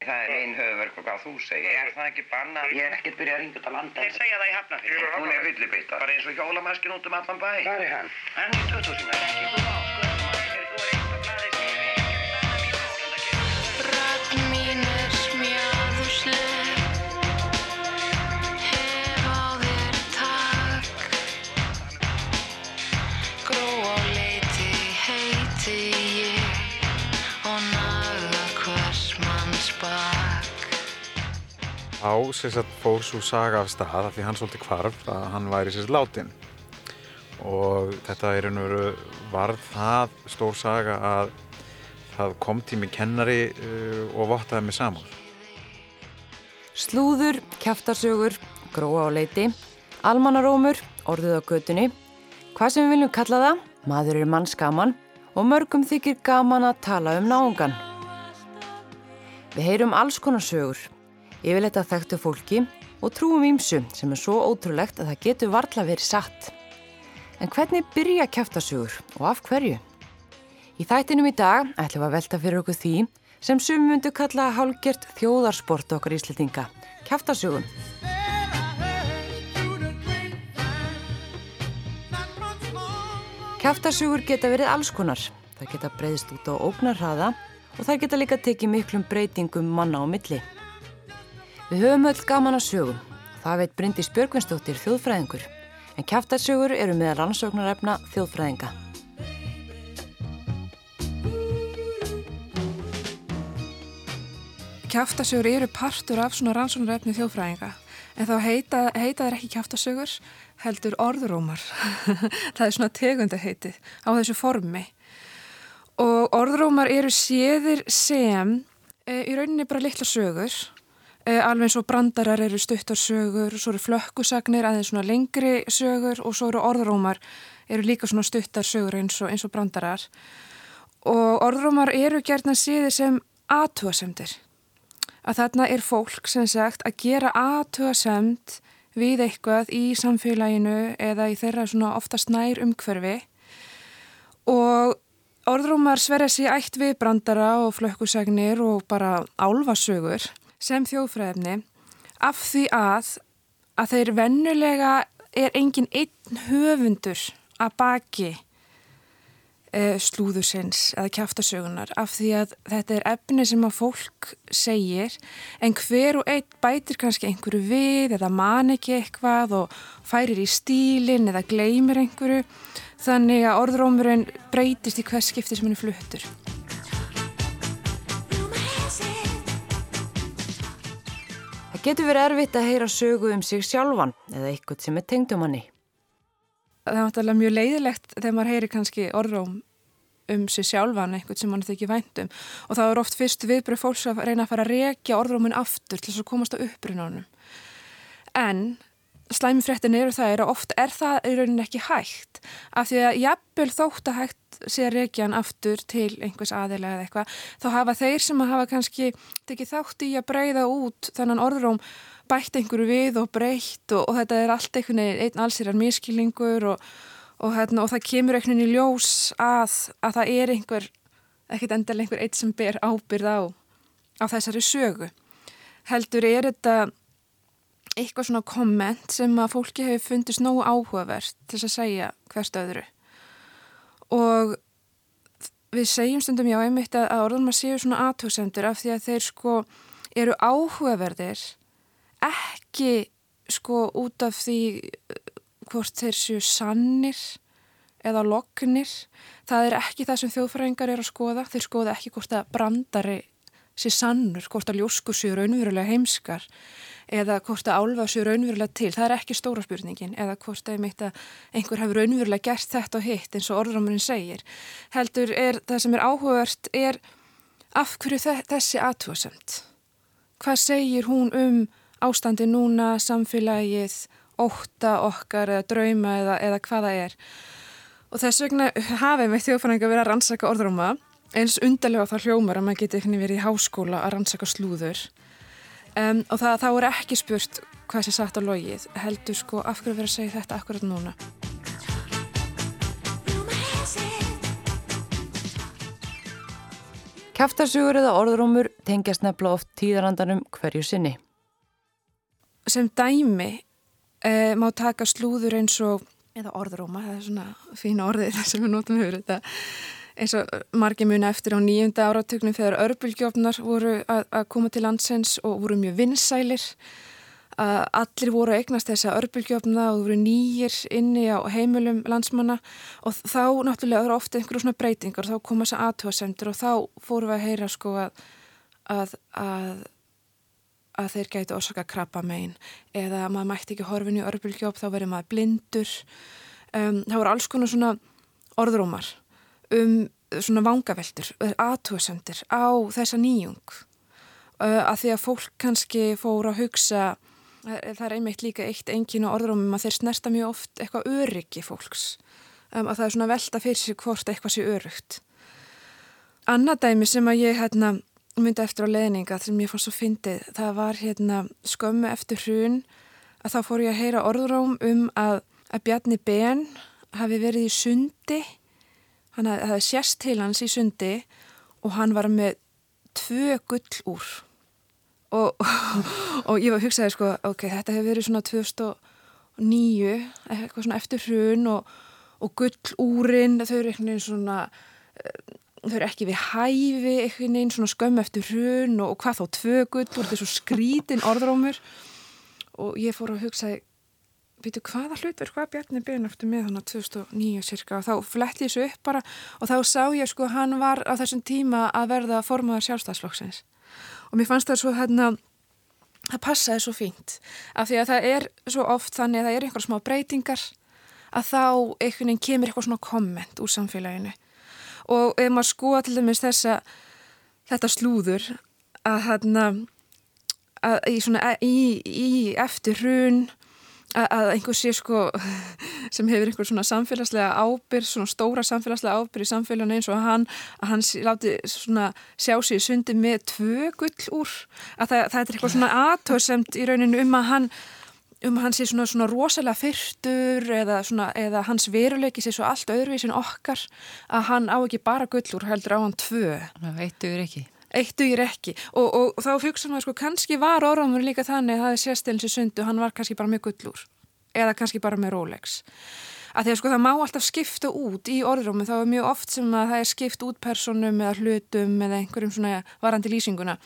Það er einn höfverk og hvað þú segir. Er það ekki bannað? Ég er ekkert byrjað að ringa út á landa. Þeir segja það í hafnafyrir. Hún er villibittar. Bara eins og hjólamaskin út um allan bæ. Hvað er hann? Hann er 2000 Á sem sagt fór svo saga af stað af því hann svolítið hvarf að hann væri sagt látin og þetta er einhver varð það stór saga að það kom tími kennari uh, og vottaði mig saman. Slúður, kjaftarsögur, gróa á leiti, almannarómur, orðið á götunni, hvað sem við viljum kalla það, maður er manns gaman og mörgum þykir gaman að tala um náungan. Við heyrum alls konar sögur, yfirleitt að þekktu fólki og trúum ímsu sem er svo ótrúlegt að það getur varla verið satt. En hvernig byrja kjaftasögur og af hverju? Í þættinum í dag ætlum að velta fyrir okkur því sem sum myndu kalla hálgert þjóðarsport okkar íslendinga, kjaftasögum. Kjaftasögur geta verið alls konar. Það geta breyðist út á ógnarhraða og það geta líka tekið miklum breytingum manna á milli. Við höfum öll gaman að sögum. Það veit Bryndís Björgvinsdóttir þjóðfræðingur. En kjaftasögur eru með rannsóknarefna þjóðfræðinga. Kjaftasögur eru partur af svona rannsóknarefni þjóðfræðinga en þá heita, heita þeir ekki kjaftasögur heldur orðrómar. það er svona tegunda heitið á þessu formi. Og orðrómar eru séðir sem e, í rauninni bara litla sögur, alveg eins og brandarar eru stuttarsögur, svo eru flökkusagnir aðeins svona lengri sögur og svo eru orðrómar eru líka svona stuttarsögur eins og, eins og brandarar. Og orðrómar eru gerðna séðir sem aðtúasemdir að þarna er fólk sem sagt að gera aðtöðasemt við eitthvað í samfélaginu eða í þeirra svona oftast nær umhverfi. Og orðrúmar sverja sér ætt við brandara og flökkusagnir og bara álvasögur sem þjóðfræðefni af því að að þeir vennulega er engin einn höfundur að baki slúðursins eða kjaftasögunar af því að þetta er efni sem að fólk segir en hver og einn bætir kannski einhverju við eða man ekki eitthvað og færir í stílin eða gleymir einhverju þannig að orðrómurinn breytist í hvers skipti sem hann er fluttur. Það getur verið erfitt að heyra sögu um sig sjálfan eða eitthvað sem er tengdum hanni. Það er náttúrulega mjög leiðilegt þegar maður heyri kannski orðróm um sig sjálfan eitthvað sem mann þykir væntum og það er oft fyrst viðbröð fólks að reyna að fara að rekja orðrómun aftur til þess að komast á upprunanum. En slæmi fréttin eru það er að oft er það í rauninni ekki hægt af því að jafnvel þótt að hægt sé hann aftur til einhvers aðeila eða eitthvað þá hafa þeir sem að hafa kannski tekið þátt í að breyða út þannan orðróm bætt einhverju við og breytt og, og þetta er allt einhvern veginn einn allsýrar miskilningur og, og, hérna, og það kemur einhvern veginn í ljós að, að það er einhver, ekkert endal einhver eitt sem ber ábyrð á, á þessari sögu. Heldur er þetta eitthvað svona komment sem að fólki hefur fundist nógu áhugavert til að segja hvert öðru. Og við segjum stundum já einmitt að að séu svona aðtöksendur af því að þeir sko eru áhugaverðir ekki sko út af því hvort þeir séu sannir eða lognir. Það er ekki það sem þjóðfræðingar eru að skoða. Þeir skoða ekki hvort að brandari sé sannur, hvort að ljóskur séu raunverulega heimskar eða hvort að álfa séu raunverulega til. Það er ekki stóra spurningin eða hvort að einhver hefur raunverulega gert þetta og hitt eins og orðramurinn segir. Heldur er það sem er áhugavert er af hverju þessi aðtúasemt? Hvað segir hún um ástandi núna, samfélagið, óta okkar eða drauma eða, eða hvaða er? Og þess vegna hafið með þjóðfæringa verið að rannsaka orðrúma eins undarlega þá hljómar að maður geti verið í háskóla að rannsaka slúður um, og það, þá er ekki spurt hvað sé satt á logið heldur sko af hverju verið að segja þetta akkurat núna Kæftasugur eða orðrómur tengjast nefnilega oft tíðarandanum hverju sinni. Sem dæmi eh, má taka slúður eins og, eða orðróma, það er svona fína orðið sem við notum yfir þetta, eins og margir muni eftir á nýjunda áratöknum þegar örbulgjófnar voru að, koma til landsins og voru mjög vinsælir að allir voru að eignast þessa örbulgjöfna og voru nýjir inni á heimilum landsmanna. Og þá náttúrulega eru ofta einhverjum svona breytingar og þá koma þess að aðtúasendur og þá fórum við að heyra sko að að, að, að þeir gæti orsaka krabba megin eða maður mætti ekki horfin í örbulgjöf þá verður maður blindur. Um, þá voru alls konar svona orðrómar um svona vangaveldur, aðtúasendur á þessa nýjung uh, að því að fólk kannski fóru að hugsa Það er einmitt líka eitt engin og orðrumum að þeir snerta mjög oft eitthvað öryggi fólks. Um, að það er svona velta fyrir sig hvort eitthvað sé örygt. Annað dæmi sem að ég hérna, myndi eftir á leðninga sem ég fannst svo fyndið, það var hérna, skömmu eftir hrun að þá fór ég að heyra orðróm um að, að Bjarni Ben hafi verið í sundi, hann hafi sérst til hans í sundi og hann var með tvö gull úr. Og, og ég var að hugsaði sko, ok, þetta hefur verið svona 2009, eitthvað svona eftir hrun og, og gullúrin, þau eru veginn svona, eh, þau eru ekki við hæfi, einhvern veginn svona skömm eftir hrun og, og hvað þá tvö gullúr, þetta er svo skrítin orðrómur? Og ég fór að hugsaði, veitu hvaða hlutverk hvað Bjarni byrjun eftir með þannig að 2009 cirka og þá fletti þessu upp bara og þá sá ég sko hann var á þessum tíma að verða formadur sjálfstæðsflokksins og mér fannst það svo hérna það passaði svo fínt af því að það er svo oft þannig að það er einhver smá breytingar að þá einhvern veginn kemur eitthvað svona komment úr samfélaginu. Og ef maður skoða til dæmis þessa þetta slúður að hérna í í, í eftir hrun að einhver sé sko sem hefur einhver svona samfélagslega ábyrg svona stóra samfélagslega ábyrg í samfélaginu eins og hann, að hann láti svona sjá í sundi með tvö gull úr, að það, það er eitthvað svona aðtöðsemt í rauninu um að hann um að hann sé svona, svona rosalega fyrstur eða, svona, eða hans veruleiki sé svo allt öðruvísin okkar. Að hann á ekki bara gull úr heldur á hann tvö. Það veittuður ekki eitt dugir ekki. Og, og, og þá fyrkstum við sko kannski var orðanur líka þannig að það er sérstilins í sundu, hann var kannski bara með gullur. Eða kannski bara með Rolex. Að því að sko það má alltaf skipta út í orðrúmi, þá er mjög oft sem að það er skipt út personum eða hlutum eða einhverjum svona varandi lýsinguna.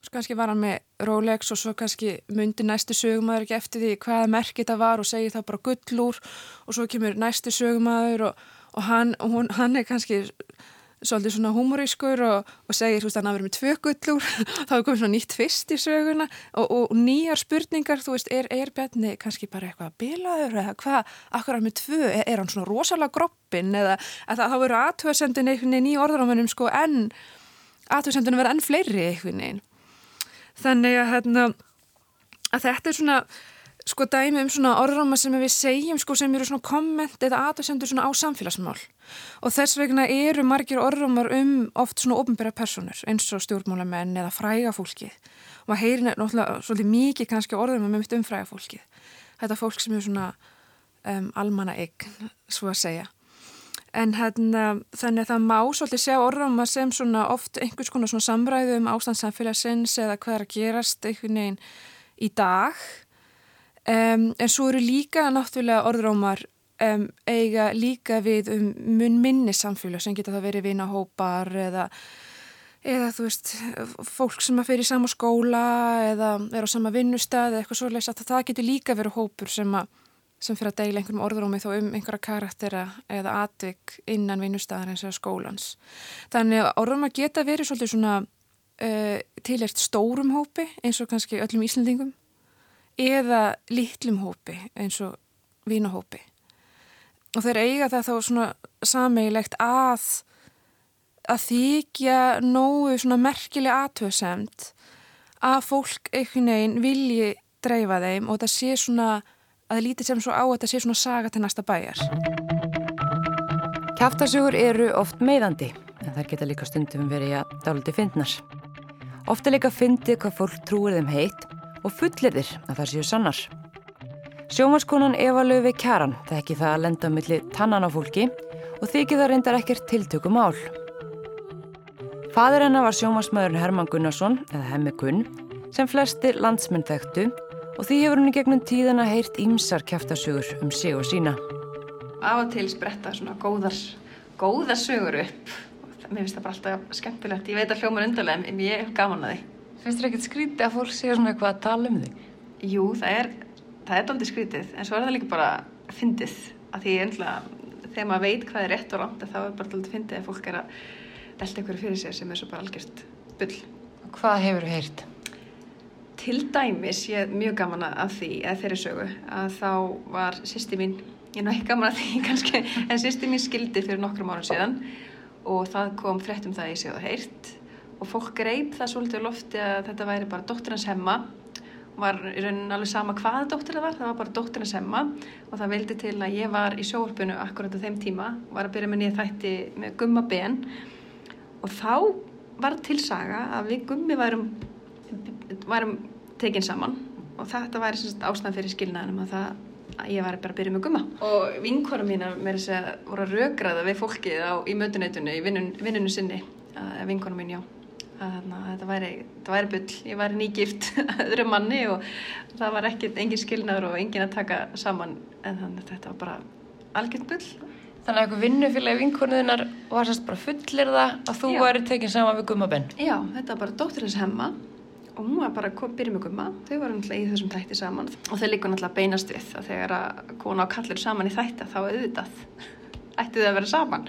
Svo kannski var hann með Rolex og svo kannski myndi næstu sögumæður ekki eftir því hvaða merkið það var og segi það bara gullur og svo kemur næstu sögumæður og, og hann, hún, hann er kannski svolítið svona humorískur og, og segir, þú veist, hann að vera með tvö gullur þá er komið svona nýtt fyrst í söguna og, og nýjar spurningar, þú veist, er, er Bjarni kannski bara eitthvað bilaður eða hvað, akkur er með tvö, er, er hann svona rosalega groppin eða að það, þá verður aðtöðsendin einhvern veginn í orðurámanum sko en aðtöðsendin verður enn fleiri einhvern veginn. Þannig að, hérna, að þetta er svona sko dæmi um svona orðráma sem við segjum sko sem eru svona komment eða aðtöðsendur svona á samfélagsmál. Og þess vegna eru margir orðrumar um oft svona ofnbæra personur eins og stjórnmálamenn eða fræga fólkið og maður heyrir náttúrulega svolítið mikið kannski orðrumar með mitt um fræga fólkið þetta fólk sem er svona um, almanna eign, svo að segja. En hérna þannig að það má svolítið sjá orðrumar sem svona oft einhvers konar svona samræðu um ástandsamfélagsins eða hvað er að gerast einhvern veginn í dag um, en svo eru líka náttúrulega orðrumar um, eiga líka við um mun minni samfélag sem geta það verið vinahópar eða, eða þú veist fólk sem að fyrir sama skóla eða er á sama vinnustad eða eitthvað svolítið að það getur líka verið hópur sem, að, sem fyrir að deila einhverjum orðrómi þó um einhverja karaktera eða atvik innan vinnustadarins eða skólans. Þannig að orðróma geta verið svolítið svona uh, tilert stórum hópi eins og kannski öllum íslendingum eða lítlum hópi eins og vinahópi og þeir eiga það þá svona sameigilegt að að þykja nógu svona merkileg aðtöðsemt að fólk einhvern veginn vilji dreifa þeim og það sé svona að það lítið sem svo á að það sé svona saga til næsta bæjar. Kæftasögur eru oft meðandi en þær geta líka stundum verið að dáliti fyndnar. Ofta líka fyndi hvað fólk trúir þeim heitt og fullir þér að það séu sannar Sjómanskonan Eva Löfi Kjaran þekki það að lenda millir tannan á fólki og þykir það reyndar ekkert tiltökum ál. Fadur hennar var sjómasmaðurinn Herman Gunnarsson, eða Hemmi Gunn, sem flestir landsmenn þekktu og því hefur henni gegnum tíðana heyrt ímsar kæftasögur um sig og sína. Á og til spretta svona góðar, góðar sögur upp. Mér finnst það bara alltaf skemmtilegt. Ég veit að hljóman undarlega en ég hef gaman að því. Finnst þér ekkert skrítið að fólk sé svona eitthvað að tala um þig? Jú, það er, það er aldrei skrítið en svo er það líka bara fyndið að því ennlega þegar maður veit hvað er rétt og rámt þá er bara aldrei fyndið að fólk er að velta einhverju fyrir sér sem er svo bara algjört bull. Hvað hefur þú heyrt? Til dæmis, ég er mjög gaman að því, eða þeirri sögu, að þá var sýsti mín, ég er náttúrulega gaman að því kannski, en sýsti mín skildi fyrir nokkrum árum síðan og það kom fréttum það ég séu það heyrt og fólk greip það svolítið lofti að þetta væri bara dótturins hemma. Var í rauninni alveg sama hvaða dóttir það var, það var bara dótturins hemma. Og það vildi til að ég var í sjóarpunu akkurat á þeim tíma, var að byrja með nýja þætti með gumma ben. Og þá var tilsaga að við gummi værum, værum tekin saman. Og þetta væri ástæðan fyrir skilnaðinum að, það, að ég var bara að byrja með gumma. Og vinkvara mína með þess að voru að rökraða við fólkið á, í mötuneytunni í vinnun, vinnunu sinni. Vinkvara mín já að, að þetta væri, væri bull, ég væri nýgift öðru manni og það var ekkert engin skilnaður og engin að taka saman en þannig að þetta var bara algjört bull Þannig að eitthvað vinnufélagi vinkonuðinnar var sérst bara fullir það að þú Já. væri tekinn saman við gummabenn. Já, þetta var bara dótturins hemma og hún var bara að byrja með gumma. Þau varum náttúrulega í þessum þætti saman og þau líka náttúrulega beinast við að þegar að kona og kallir saman í þætti þá auðvitað ætti þau að vera saman.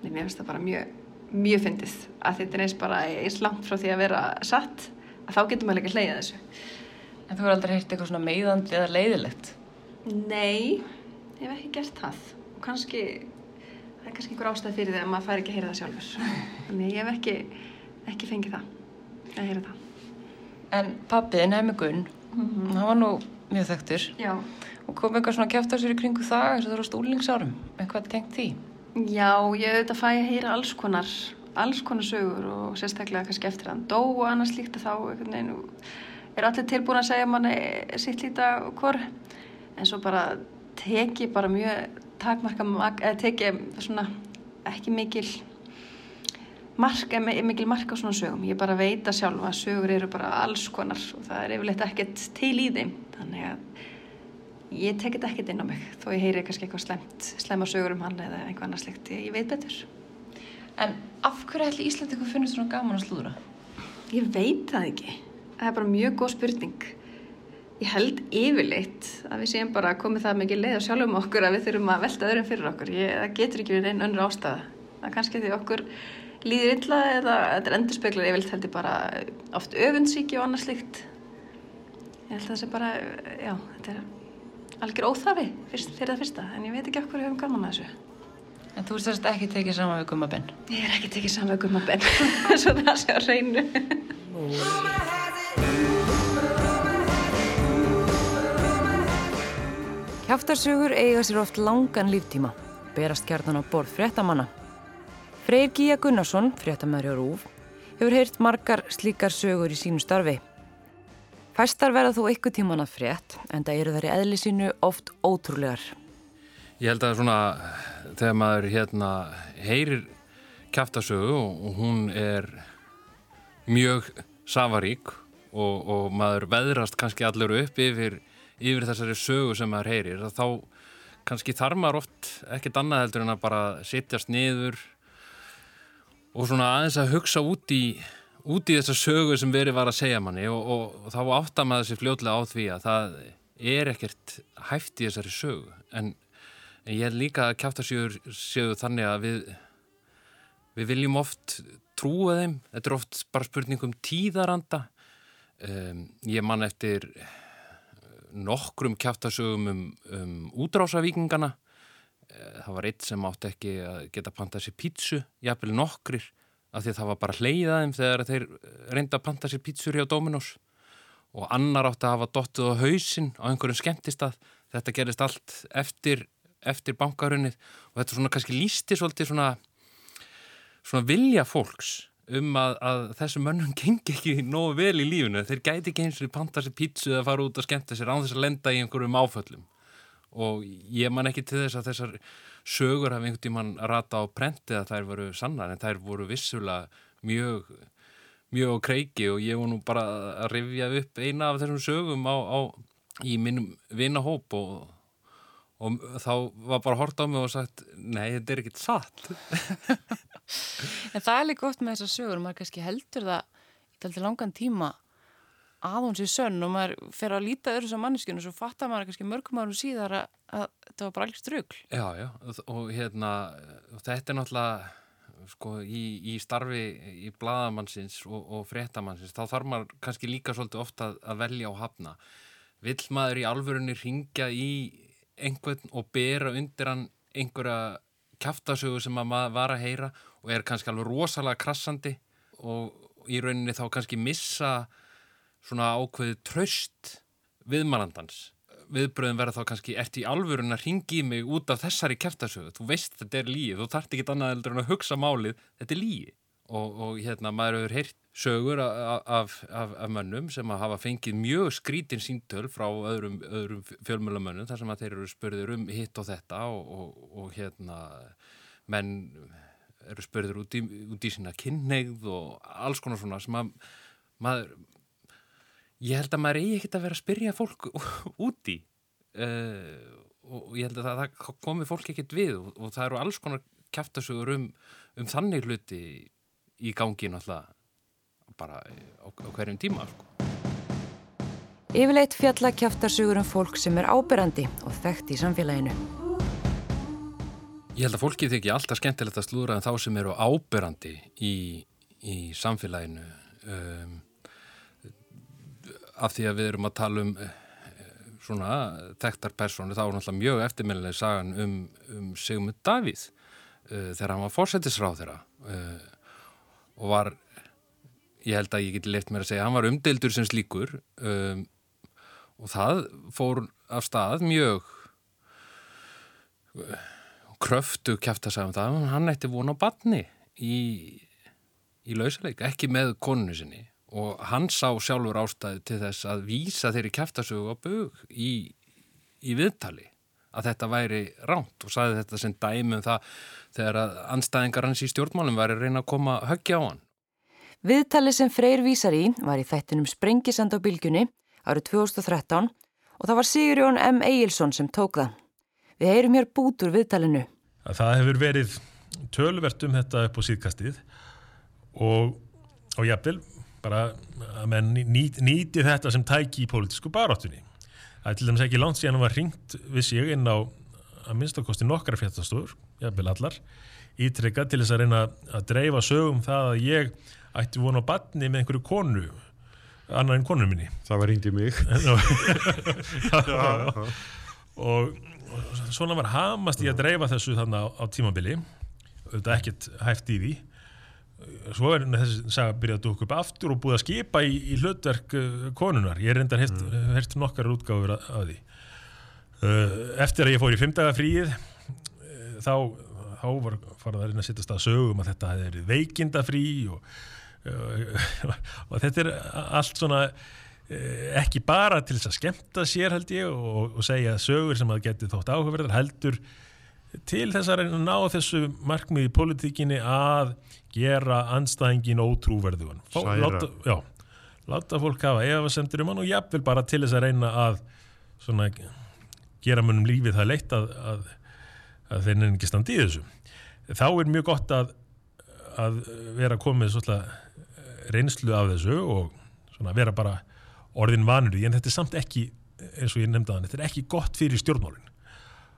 En mér finnst það bara mjög, mjög fyndið að þetta er eins bara eins langt frá því að vera satt að þá getur maður líka að hleyja þessu. En þú er aldrei heyrt eitthvað svona meiðandi eða leiðilegt? Nei, ég hef ekki gert það og kannski það er kannski einhver ástæð fyrir því að maður fær ekki að heyra það sjálfur þannig ég hef ekki, ekki fengið það að heyra það En pappiðin, Hemmigun mm -hmm. hann var nú mjög þekktur Já. og kom eitthvað svona kæft á sér í kringu það eins og það var stúlingsárum eitthvað tengt því Já, ég auðvitað fæ að heyra alls konar alls konar sögur og sérstaklega kannski eftir að hann dó og annars líkt þá er allir tilbúin að segja manni sitt líta hvort en svo bara teki bara mjög takmarka, eða tekið svona ekki mikil mark, mikil mark á svona sögum. Ég bara veit að sjálfa að sögur eru bara alls konar og það er yfirleitt ekkert til í þeim. Þannig að ég tekit ekkert inn á mig þó ég heyri kannski eitthvað slemt slemma sögur um hann eða einhvað annað slikt ég, ég veit betur. En af hverju ætli Íslandingu finnst svona gaman að slúðra? Ég veit það ekki. Það er bara mjög góð spurning. Ég held yfirleitt að við séum bara komið það mikið leið á sjálfum okkur að við þurfum að velta öðrum fyrir okkur. Ég, það getur ekki verið einn önnur ástæða. Það er kannski því okkur líður illa eða þetta er endurspeglar yfirleitt held ég bara oft öfundsíki og annað slikt ég held að það sé bara já, þetta er algjör óþafi fyrst, fyrir það fyrsta, en ég veit ekki okkur hefum gaman að þessu En þú sérst ekki tekið saman við gummabenn? Ég er ekki tekið saman við gummabenn svo það sé að reynu Kjáftarsögur eiga sér oft langan líftíma, berast kjarnan á borð fréttamanna. Freyr Gíja Gunnarsson, fréttamæður hjá Rúf, hefur heyrt margar slíkar sögur í sínu starfi. Fæstar verða þó ykkur tíman að frétt, en það eru þar í eðli sínu oft ótrúlegar. Ég held að svona, þegar maður hérna heyrir kjáftarsögu og hún er mjög safarík og, og maður veðrast kannski allur upp yfir yfir þessari sögu sem maður heyrir þá kannski þarf maður oft ekkert annað heldur en að bara sittjast niður og svona aðeins að hugsa út í út í þessa sögu sem verið var að segja manni og, og, og þá maður þessi fljóðlega á því að það er ekkert hæft í þessari sögu. En, en ég er líka að kjáta séu þannig að við við viljum oft trúa þeim. Þetta er oft bara spurningum tíðaranda. Um, ég man eftir nokkrum kæftasögum um, um útrásavíkingana. Eh, það var eitt sem átti ekki að geta pantað sér pítsu, jafnvel nokkrir af því að það var bara hleyðað þeim þegar þeir reynda að panta sér pítsur hjá Dominos. Og annar átti að hafa dottuð á hausin á einhverjum skemmtistað. Þetta gerist allt eftir, eftir bankarunnið og þetta svona kannski lísti svolítið svona, svona vilja fólks um að, að þessum mönnum gengi ekki nógu vel í lífunu þeir gæti ekki eins og panta sér pítsu eða fara út og skemmta sér án þess að lenda í einhverjum áföllum. Og ég man ekki til þess að þessar sögur hafi einhvern tíman rata á prenti að þær voru sannar en þær voru vissulega mjög mjög kreiki og ég var nú bara að rifja upp eina af þessum sögum á, á, í minnum vinahóp og, og þá var bara hort á mig og sagt nei, þetta er ekkit satt. En það er líka gott með þessar sögur maður kannski heldur það í langan tíma að hún sé sönn og maður fer að líta öðru sem manneskinu og svo fattar maður kannski mörgum árum síðar að, að þetta var bara allir strugl Já, já, og hérna þetta er náttúrulega sko, í, í starfi í bladamannsins og, og fréttamannsins, þá þarf maður kannski líka svolítið ofta að, að velja og hafna. Vill maður í alvörunni ringja í einhvern og bera undir hann einhverja kæftasögu sem maður var að heyra og er kannski alveg rosalega krassandi og í rauninni þá kannski missa svona ákveði tröst viðmannandans viðbröðum verða þá kannski ert í alvörun að ringi mig út af þessari kæftasögu þú veist þetta er líið, þú þart ekki annað en að hugsa málið, þetta er líið og, og hérna maður hefur heyrt sögur af, af, af, af mönnum sem að hafa fengið mjög skrítin síntöl frá öðrum, öðrum fjölmjölamönnum þar sem að þeir eru spurður um hitt og þetta og, og, og hérna menn eru spurður út í, út í sína kynneigð og alls konar svona sem að maður ég held að maður eigi ekkert að vera að spyrja fólk úti uh, og ég held að það, það komi fólk ekkert við og, og það eru alls konar kæftasögur um, um þannig hluti í gangi náttúrulega bara á, á hverjum tíma sko. Yfirleitt fjalla kæftasögur um fólk sem er ábyrrandi og þekkt í samfélaginu Ég held að fólki þykja alltaf skemmtilegt að slúra en þá sem eru ábyrrandi í, í samfélaginu um af því að við erum að tala um eh, svona þekktar persónu þá er náttúrulega mjög eftirminnileg sagan um, um Sigmund Davíð uh, þegar hann var fórsetisráð þeirra uh, og var ég held að ég geti leitt mér að segja hann var umdeildur sem slíkur um, og það fór af stað mjög kröftu kæft að segja um það hann ætti vona á badni í, í lausaleik, ekki með koninu sinni og hann sá sjálfur ástæði til þess að vísa þeirri kæftasögu á bög í, í viðtali að þetta væri ránt og saði þetta sem dæmi um það þegar að anstæðingar hans í stjórnmálum væri að reyna að koma höggja á hann. Viðtali sem Freyr vísar í var í þættinum Sprengisand á bylgjunni árið 2013 og það var Sigurjón M. Egilson sem tók það. Við heyrum hér bút úr viðtalinu. Það hefur verið tölvert um þetta upp á síðkastið og, og jafnvel bara að menn nýti, nýti þetta sem tæki í pólitísku baráttunni. Það er til dæmis ekki langt síðan að var ringt við sig inn á að minnstakosti nokkara fjartastofur, jáfnvel allar, ítrykka til þess að reyna að dreifa sögum það að ég ætti vona á batni með einhverju konu, annar en konu minni. Það var ringt í mig. og, og svona var hamast í að dreifa þessu þannig á, á tímabili, auðvitað ekkert hæft í því svo er þessi saga byrjað að dúka upp aftur og búið að skipa í, í hlutverk uh, konunar, ég reyndar hert, mm. hert nokkar útgáfur af, því uh, eftir að ég fór í fimmdaga fríið uh, þá, þá var farað að reyna að setja stað sögum að þetta hefði verið veikindafrí og, og þetta er allt svona ekki bara til þess að skemta sér held ég og, og segja sögur sem að geti þótt áhugaverðar heldur til þess að reyna að ná þessu markmið í politíkinni að gera anstæðingin ótrúverðugan. Láta, já, láta fólk hafa efasemtur um hann og jafnvel bara til þess að reyna að svona, gera munum lífið það leitt að, að, að þeir nefnir ekki standi í þessu. Þá er mjög gott að, að vera komið svona reynslu af þessu og vera bara orðin vanur en þetta er samt ekki eins og ég nefndi að þetta er ekki gott fyrir stjórnmálinn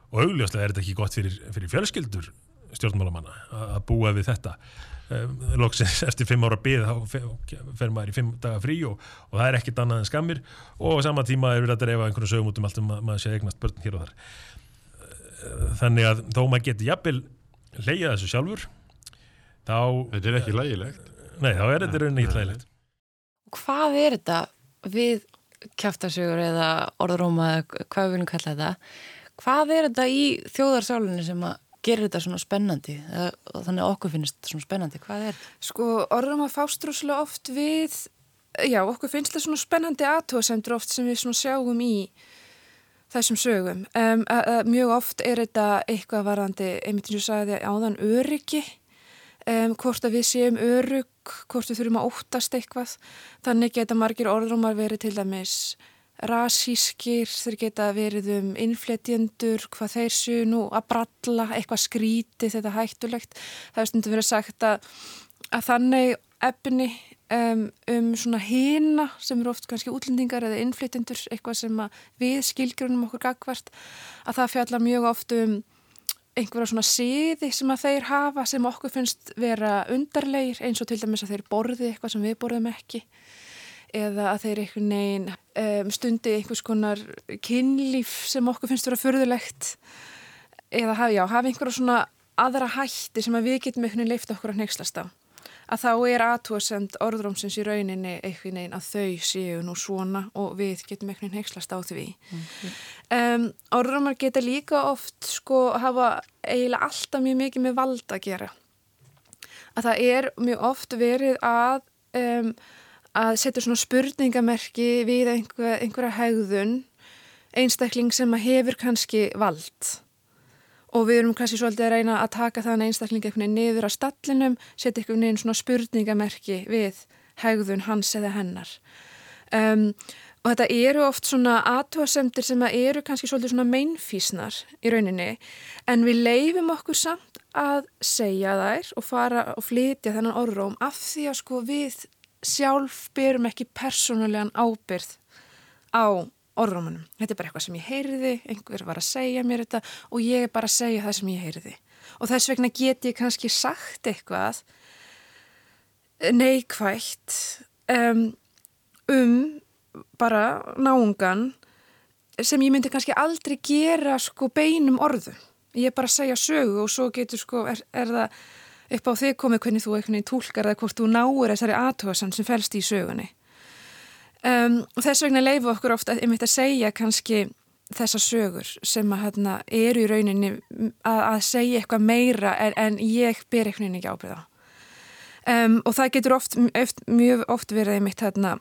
og augljóslega er þetta ekki gott fyrir, fyrir fjölskyldur stjórnmálamanna að búa við þetta loksins eftir fimm ára byggð þá fer maður í fimm daga frí og, og það er ekkit annað en skammir. Og á sama tíma er við að dreifa einhvern sögum út um allt um að maður sé eignast börn hér og þar. Uh, þannig að þó maður geti jafnvel leiða þessu sjálfur þá Þetta er ekki lægilegt Nei, þá er þetta rauninni ekki lægilegt Hvað er þetta við kæftasögur eða orðróma eða hvað við viljum kalla þetta? Hvað er þetta í þjóðarsálunni sem að gera þetta svona spennandi og þannig að okkur finnst þetta svona spennandi? Hvað er þetta? Sko, orðum að fást rosalega oft við, já, okkur finnst þetta svona spennandi aðtóðsendur oft sem við svona sjáum í þessum sögum. Um, a, a, mjög oft er þetta eitthvað varandi, einmitt eins og sagði áðan, öryggi. um, hvort að við séum örug, hvort við þurfum að óttast eitthvað. Þannig geta margir orðrómar verið til dæmis rasískir, þeir geta verið um innfletjendur, hvað þeir séu nú að bralla, eitthvað skríti þetta hættulegt. Það er stundum verið sagt að, að þannig efni um, um svona hýna sem eru oft kannski útlendingar eða innfletjendur, eitthvað sem við skilgrunum okkur gagvart, að það fjallar mjög oft um einhverja svona síði sem að þeir hafa sem okkur finnst vera undarleir eins og til dæmis að þeir borði eitthvað sem við borðum ekki eða að þeir einhvern veginn um, stundi einhvers konar kynlíf sem okkur finnst vera förðulegt eða hafa, já, hafa einhverja svona aðra hætti sem að við getum einhvern veginn leift okkur að nexlast á að þá er aðtúasend orðrómsins í rauninni einhvern veginn að þau séu nú svona og við getum einhvern veginn heikslast á því. Mm -hmm. um, orðrómar geta líka oft sko hafa eiginlega alltaf mjög mikið með vald að gera. Að það er mjög oft verið að, um, að setja svona spurningamerki við einhver, einhverja haugðun einstakling sem að hefur kannski vald og við erum kannski svolítið að reyna að taka þann einstakling einhvern veginn niður á stallinum, setja einhvern veginn svona spurningamerki við hegðun hans eða hennar. Um, og þetta eru oft svona aðtóasemtir sem að eru kannski svolítið svona meinfísnar í rauninni en við leifum okkur samt að segja þær og fara og flytja þennan orðróm af því að sko við sjálf byrjum ekki persónulegan ábyrð á orðrómanum. Þetta er bara eitthvað sem ég heyriði, einhver var að segja mér þetta og ég er bara að segja það sem ég heyriði. Og þess vegna get ég kannski sagt eitthvað neikvægt um, um bara náungan sem ég myndi kannski aldrei gera sko beinum orðu. Ég er bara að segja sögu og svo getur sko, er, er það upp á þig komið hvernig þú eitthvað tólkar eða hvort þú náur þessari aðtóðsan sem fælst í sögunni. Um, þess vegna leifu okkur ofta einmitt að segja kannski þessa sögur sem að hérna eru í rauninni að, að segja eitthvað meira en, en ég ber eitthvað ekki ábyrða. Um, og það getur oft, oft, mjög oft verið einmitt hérna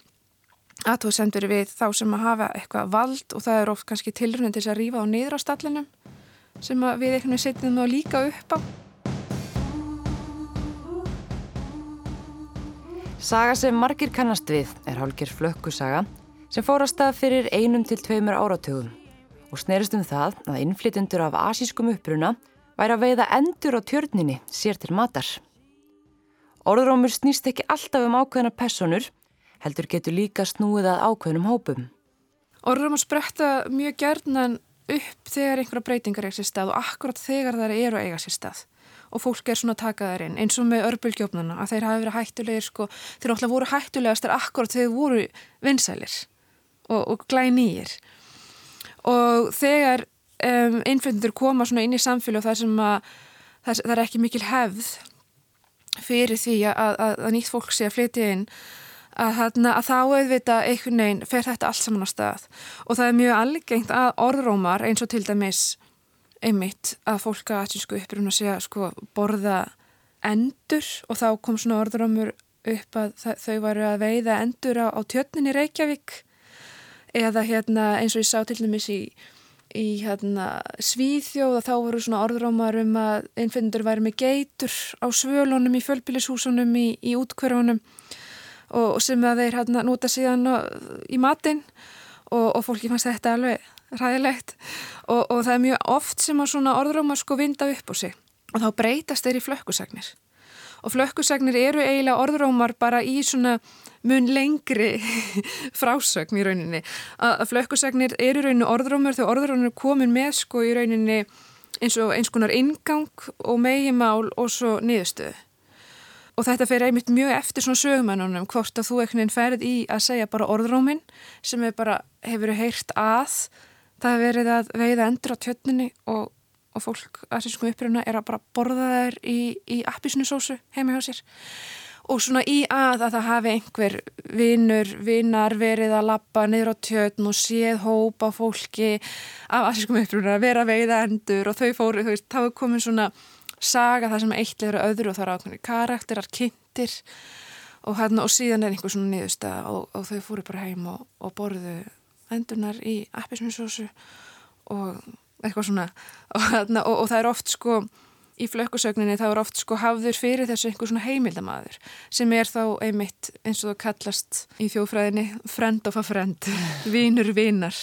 aðtóðsendur við þá sem að hafa eitthvað vald og það er oft kannski tilröndin til að rýfa á niður á stallinum sem við eitthvað setjum þá líka upp á. Saga sem margir kannast við er hálkir flökkusaga sem fór að stað fyrir einum til tveimur áratugum og snerist um það að innflytjendur af asískum uppruna væri að veiða endur á tjörninni sér til matar. Orðrómur snýst ekki alltaf um ákveðnar personur, heldur getur líka snúið að ákveðnum hópum. Orðrómur spretta mjög gerðnan upp þegar einhverja breytingar er sér stað og akkurat þegar það eru eiga sér stað og fólk er svona að taka þær inn eins og með örbulgjófnuna að þeir hafi verið hættulegir sko, þeir náttúrulega voru hættulegastar akkurat þegar þeir voru vinsælir og, og glænýjir og þegar um, innflöndur koma svona inn í samfélag þar sem að það, það er ekki mikil hefð fyrir því að, að, að nýtt fólk sé að flytja inn að, þarna, að þá auðvita einhvern veginn fer þetta allt saman á stað. Og það er mjög algengt að orðrómar eins og til dæmis einmitt að fólk að aðsísku uppruna sé að sko borða endur og þá kom svona orðramur upp að þau varu að veiða endur á, á tjötninni Reykjavík. Eða hérna eins og ég sá til dæmis í, í hérna Svíðjóð og þá voru svona orðramar um að innfyndur væri með geitur á svölunum í fjölbílishúsunum í, í útkverfunum og, og sem að þeir hérna nota síðan í matinn. Og, og fólki fannst þetta alveg ræðilegt og, og það er mjög oft sem að svona orðrómar sko vinda upp á sig. Og þá breytast þeir í flökkusagnir. Og flökkusagnir eru eiginlega orðrómar bara í svona mun lengri frásögn í rauninni. Að flökkusagnir eru rauninni orðrómar þegar orðrómar komin með sko í rauninni eins og eins konar ingang og megimál og svo niðurstöðu. Og þetta fer einmitt mjög eftir svona sögumennunum hvort að þú ekkert ferð í að segja bara orðrómin sem er bara hefur heirt að það hefur verið að veiða endur á tjötninni og, og fólk að sískum uppröna er að bara borða þær í, í appisnusósu heima hjá sér. Og svona í að að það hafi einhver vinnur, vinnar verið að lappa niður á tjötn og séð hópa fólki af assískum uppröna að vera að veiða endur og þau fóru, þú veist, þá er komin svona saga það sem eitt leður öðru og það er ákveðin karakterar, kynntir og, og síðan er einhver svona niðurstað og, og þau fóru bara heim og borðu endunar í appisnusósu og eitthvað svona. Og, og, og það er oft sko í flökkusögninni þá er oft sko hafður fyrir þessu einhver svona heimildamaður sem er þá einmitt eins og það kallast í þjóðfræðinni friend of a friend, vinur vinar.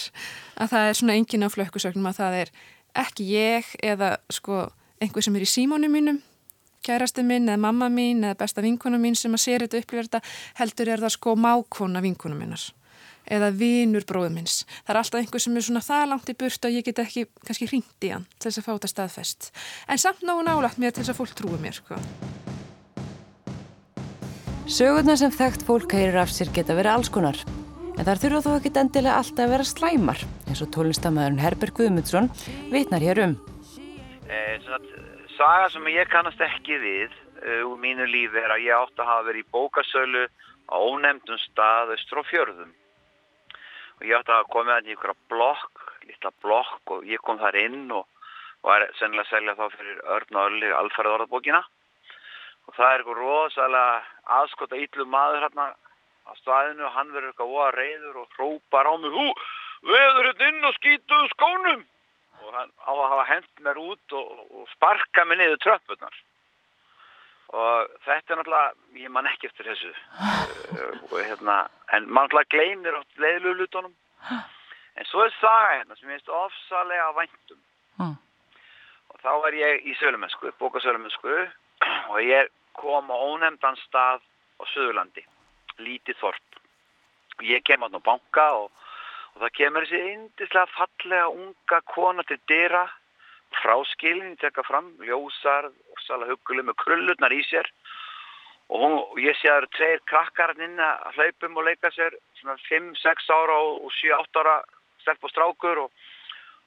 Að það er svona engin á flökkusögnum að það er ekki ég eða sko einhver sem er í símónu mínum kærasti minn eða mamma mín eða besta vinkona mín sem að sér þetta upplifir þetta heldur er það sko mákona vinkona minnar eða vinur bróðumins. Það er alltaf einhver sem er svona það langt í burt og ég get ekki kannski hringt í hann til þess að fá þetta staðfest. En samt náðu nálagt mér til þess að fólk trúi mér. Sko. Sögurnar sem þekkt fólk heyrir af sér geta verið alls konar. En þar þurfa þó ekki endilega alltaf að vera slæmar, eins og tónlistamæðurinn Herberg Guðmundsson vitnar hér um. Eh, saga sem ég kannast ekki við uh, úr mínu lífi er að ég átt að hafa verið í bókasölu á ónemdum stað östur og fjörðum og ég átti að koma með hann í ykkur blokk, lítla blokk og ég kom þar inn og var sennilega að selja þá fyrir örn og öllir alfæraðorðabókina og það er ykkur rosalega aðskota ítlu maður hérna á staðinu og hann verður eitthvað óa reyður og hrópar á mig hú, veður hérna inn og skýtuðu skónum. Og hann á að hafa hend mér út og, og sparka mig niður tröppunar og þetta er náttúrulega, ég man ekki eftir þessu. Uh, hérna, en mann náttúrulega gleymir átt leiðlugulutunum en svo er saga hérna sem ég veist ofsalega væntum mm. og þá er ég í sölumensku, bókasölumensku og ég kom á ónefndan stað á Suðurlandi lítið þorp. Og ég kem átt á banka og, og það kemur þessi indislega fallega unga kona til dyra fráskilin, tekka fram, ljósar og sala huguleg með krullurnar í sér. Og, hún, og ég sé að það eru tveir krakkar inn að hlaupum og leika sér svona 5-6 ára og 7-8 ára stelp og strákur og,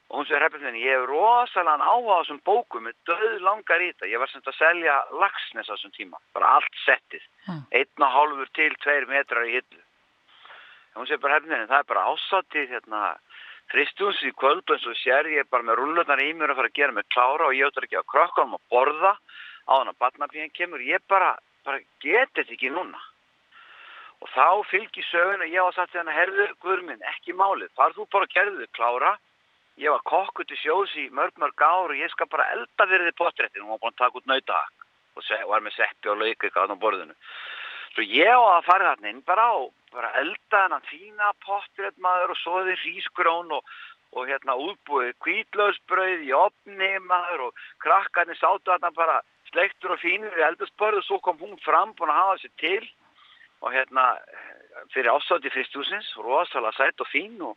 og hún sér hefðin, ég hef rosalega áhuga á þessum bókum, með döð langar í þetta. Ég var sem að selja lagsnes á þessum tíma bara allt settið, mm. einn og hálfur til 2 metrar í hillu. Hún sér bara hefðin, það er bara ásatið hérna Kristjúns í kvöld eins og sér ég er bara með rullunar í mér að fara að gera mig klára og ég áttur ekki að krökkunum að borða. Á hann að batnafíðan kemur ég bara, bara geti þetta ekki núna. Og þá fylgir sögun og ég var satt hérna herðu guðurminn ekki málið, þar þú bara gerði þið klára. Ég var kokku til sjós í mörg mörg ár og ég skal bara elda fyrir þið potréttin og var búin að taka út nautak og var með seppi og lauka eitthvað á borðinu. Svo ég á að fara þarna inn bara og bara elda hennan fína potrétt maður og svoði hrísgrón og, og hérna útbúið kvítlöðsbröð í opni maður og krakkarnir sátu þarna bara sleiktur og fínir í eldasbörðu og svo kom hún fram búin að hafa sér til og hérna fyrir ásátti fyrstjúsins, rosalega sætt og fín og,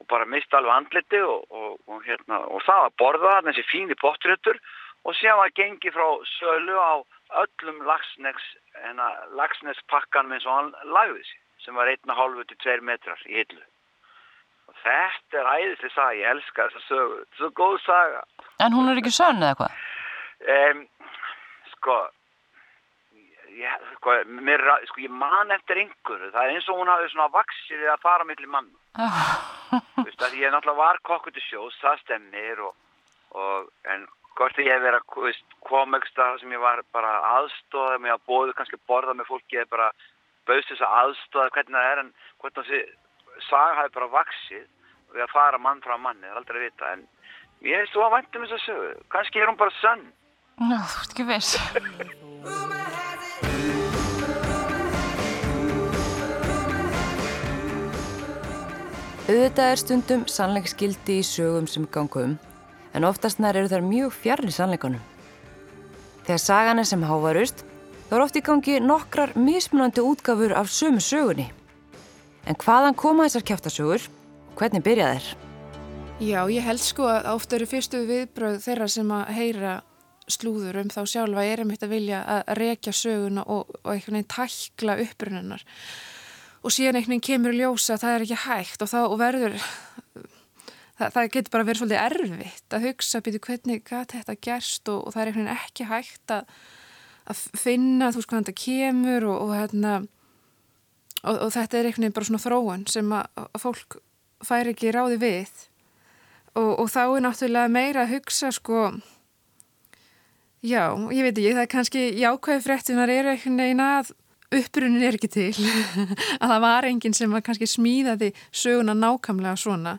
og bara mist alveg andliti og, og hérna og það að borða þarna þessi fíni potréttur og séðan var gengið frá sölu á öllum lagsnespakkanum eins og hann lagði sig sem var 1,5-2 metrar í hillu. Og þetta er æðislega saga, ég elska þessa sögu. Þetta er svo góð saga. En hún er ekki sönn eða hvað? Um, sko sko, sko ég man eftir einhverju, það er eins og hún hafi svona vaksið að fara millir mann þú veist að ég náttúrulega var kokkur til sjós, það stemmir og, og en hvort ég hef verið að komegsta sem ég var bara aðstóða með að bóðu kannski borða með fólki eða bara bauðst þess að aðstóða hvernig það er en hvort þessi saga hafi bara vaksið við að fara mann frá manni, það er aldrei að vita en ég veist þú að væntum þess að sögu. Kannski er hún bara sönn. Ná, þú ert ekki viss. Auðvitað er stundum sannleiksgildi í sögum sem ganga um en oftast nær eru þær mjög fjarrir sannleikanum. Þegar sagan er sem hávarust, þá er oft í gangi nokkrar mismunandi útgafur af sömu sögunni. En hvaðan koma þessar kæftasögur? Hvernig byrja þær? Já, ég held sko að ofta eru fyrstu viðbröð þeirra sem að heyra slúður um þá sjálfa er einmitt að vilja að rekja söguna og, og einhvern veginn tækla upprunnunar og síðan einhvern veginn kemur ljósa að það er ekki hægt og þá verður það, það getur bara verið svolítið erfitt að hugsa býtu hvernig gæti þetta gerst og, og það er einhvern veginn ekki hægt að, að finna þú veist hvað þetta kemur og, og, hérna, og þetta er einhvern veginn bara svona þróun sem að, að fólk fær ekki ráði við. Og þá er náttúrulega meira að hugsa sko já, ég veit ekki, það er kannski jákvæði fréttunar eru einhvern veginn að upprunin er ekki til að það var enginn sem var kannski smíðaði söguna nákamlega svona.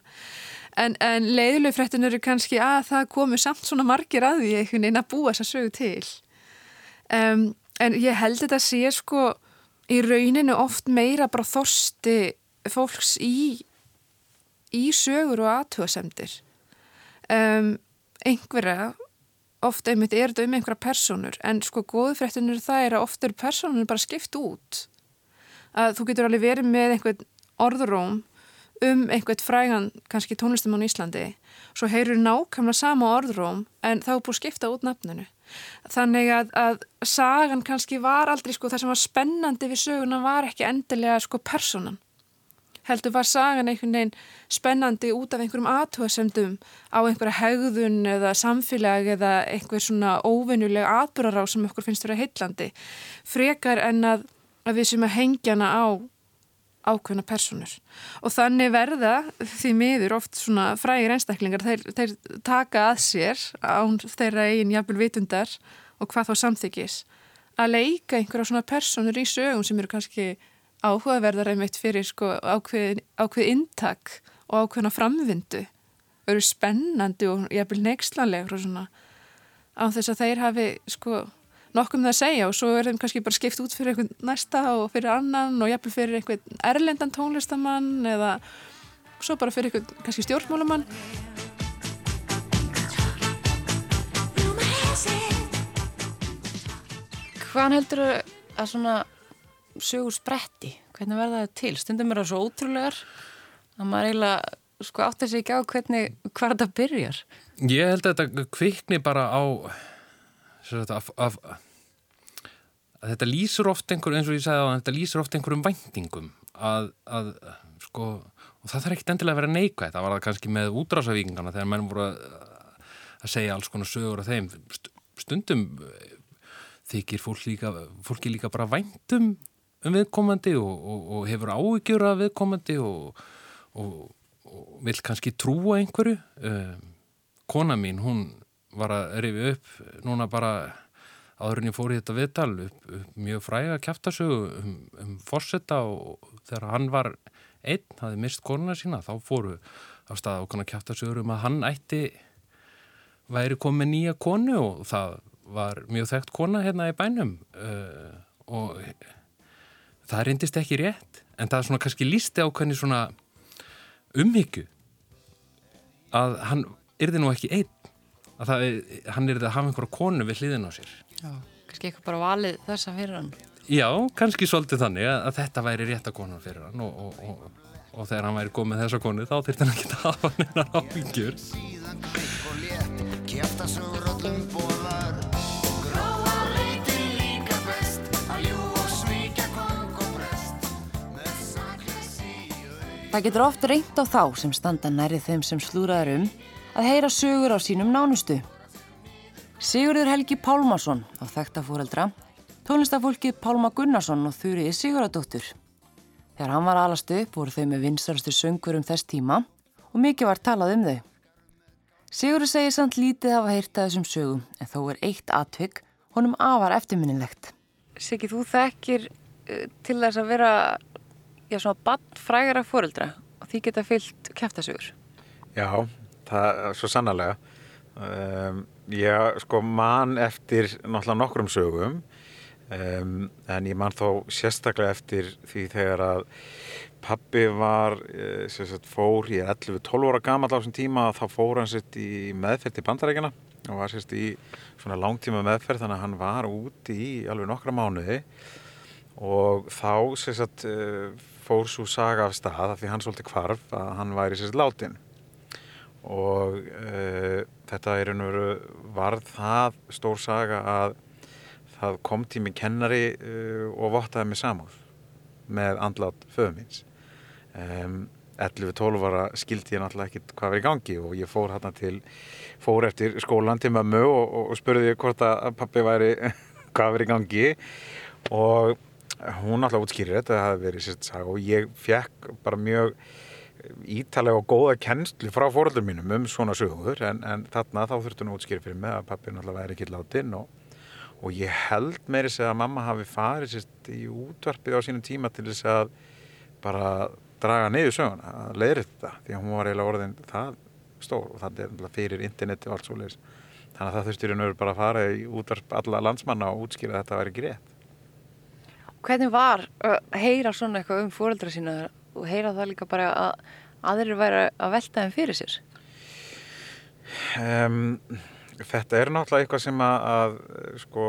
En, en leiðilegu fréttin eru kannski að það komu samt svona margir að því einhvern veginn að búa þess að sögu til um, en ég held þetta sé sko í rauninu oft meira bara þorsti fólks í í sögur og aðtöðasemdir um, einhverja ofta einmitt er þetta um einhverja personur en sko góðu fréttinur það er að ofta eru personur bara skipt út. Að þú getur alveg verið með einhvern orðuróm um einhvern frægan kannski tónlistumann í Íslandi svo heyrur nákvæmlega sama orðuróm en þá er búið skipta út nafninu þannig að, að sagan kannski var aldrei sko það sem var spennandi við söguna var ekki endilega sko personan heldur var sagan einhvern veginn spennandi út af einhverjum aðtöðasemdum á einhverja hegðun eða samfélag eða einhver svona óvennuleg atbyrgará sem okkur finnst vera heitlandi frekar en að, að við sem að hengjana á ákveðna personur og þannig verða því miður oft svona frægir einstaklingar þeir, þeir taka að sér án þeirra eigin jafnvel vitundar og hvað þá samþykis að leika einhverja svona personur í sögum sem eru kannski áhugaverðar einmitt fyrir sko ákveð, ákveð intak og ákveðna framvindu. Eru spennandi og jafnvel nexlanlegur og svona á þess að þeir hafi sko nokkum það að segja og svo er þeim kannski bara skipt út fyrir einhvern næsta og fyrir annan og jafnvel fyrir einhvern erlendan tónlistamann eða svo bara fyrir einhvern kannski stjórnmálumann Hvaðan heldur að svona sögur spretti? Hvernig verða það til? Stundum er það svo ótrúlegar að maður eiginlega sko átt að segja ekki á hvernig hvað þetta byrjar. Ég held að þetta kvikni bara á af, af, að þetta lýsur oft einhver, eins og ég sagði á þetta lýsur oft einhverjum væntingum að, að sko, og það þarf ekkit endilega að vera neikvægt, það var það kannski með útrásavíkingana þegar menn voru að, að segja alls konar sögur af þeim. Stundum þykir fólk líka, fólki líka bara væntum um viðkomandi og, og, og hefur áhugjur af viðkomandi og, og vil kannski trúa einhverju. Um, kona mín, hún var að rifi upp núna bara áður en ég fór í þetta viðtal upp, upp mjög fræga kæftasögu um, um fórsetta og þegar hann var einn, hafði mist konuna sína þá fóru á stað okkurna kæftasögur um að hann ætti væri komið nýja konu og það var mjög þekkt kona hérna í bænum uh, og það reyndist ekki rétt en það er svona kannski lísti ákveðni svona umhyggju að hann yrði nú ekki einn að það, hann er að hafa einhverja konu við hliðin á sér. Já, kannski eitthvað bara valið þessa fyrir hann. Já, kannski svolítið þannig að, að þetta væri rétta konu fyrir hann og, og, og, og þegar hann væri góð með þessa konu þá þurfti hann ekki að hafa hann einar ábyggjur Síðan kveik og létt kæft að sögur öllum bóðar Gróa leiti líka best að jú og svíkja kong og brest með saklesi Það getur oft reynt á þá sem standa nærið þeim sem slúraður um að heyra sögur á sínum nánustu. Sigurður Helgi Pálmarsson á þekktafóreldra, tónlistafólkið Pálma Gunnarsson og Þurriði Siguradóttur. Þegar hann var alast upp voru þau með vinstarstu söngur um þess tíma og mikið var talað um þau. Sigurður segir samt lítið hafa heyrta þessum sögum en þó er eitt atvigg honum afar eftirminnilegt. Siggi, þú þekkir uh, til þess að vera já, svona badfrægara fóreldra og því geta fyllt kæftasögur. Já, það er svo sannarlega. Um, ég sko man eftir náttúrulega nokkrum sögum um, en ég man þó sérstaklega eftir því þegar að pappi var eh, sagt, fór, ég er 11-12 ára gammal á þessum tíma þá fór hann sett í meðferð til bandarækjana og var sérst í svona langtíma meðferð þannig að hann var úti í alveg nokkra mánuði. Og þá sérst, eh, fór svo saga af stað af því hann svolítið kvarf að hann væri látin og uh, þetta er einhver varð það stór saga að það kom tími kennari uh, og vottaði mig samúð með andlátt föðu míns. Um, 11-12 ára skildi ég náttúrulega ekkit hvað verið í gangi og ég fór hérna til fór eftir skólan til mömmu og, og, og spurði hvort að pappi væri hvað verið í gangi. Og hún náttúrulega útskýrið þetta það hefði verið sérst saga og ég fekk bara mjög ítalega og góða kennslu frá fóröldum mínum um svona sögur en, en þarna þá þurftu nú útskýri fyrir mig að pappi náttúrulega væri ekki látin og, og ég held meiri sig að mamma hafi farið sérst í útvarpið á sínum tíma til þess að bara draga niður söguna, að leiðri þetta því að hún var eiginlega orðin það stór og það er fyrir interneti og allt svo leiðis þannig að það í nöður bara að fara í útvarp alla landsmanna og útskýra að þetta væri rétt. Hvernig var að heyra svona eitthvað um fóreldra sína og heyra það líka bara að aðrir væri að velta þeim fyrir sér? Um, þetta er náttúrulega eitthvað sem að, að sko,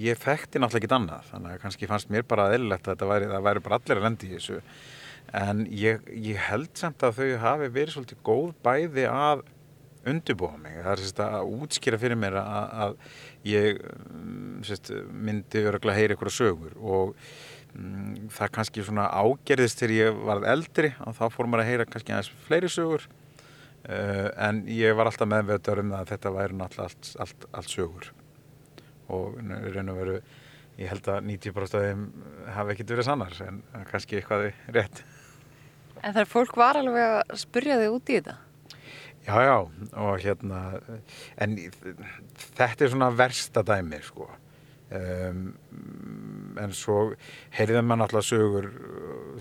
ég þekkti náttúrulega ekki annað, þannig að kannski fannst mér bara aðeinlegt að þetta væri, bara allir að lendi í þessu, en ég, ég held samt að þau hafi verið svolítið góð bæði að undirbúa mig, það er sérst að útskýra fyrir mér að, að ég mm, sérst, myndi öruglega heyri ykkur sögur og það kannski svona ágerðist þegar ég varð eldri og þá fór maður að heyra kannski aðeins fleiri sögur. Uh, en ég var alltaf meðveitur um að þetta væri náttúrulega allt, allt, allt sögur. Og raun og veru ég held að 90% af þeim hafi ekkert verið sannar en kannski eitthvað rétt. En þar fólk var alveg að spurja þig út í þetta? Já, já, og hérna en þetta er svona versta dæmi sko um, en svo heyrðum maður náttúrulega sögur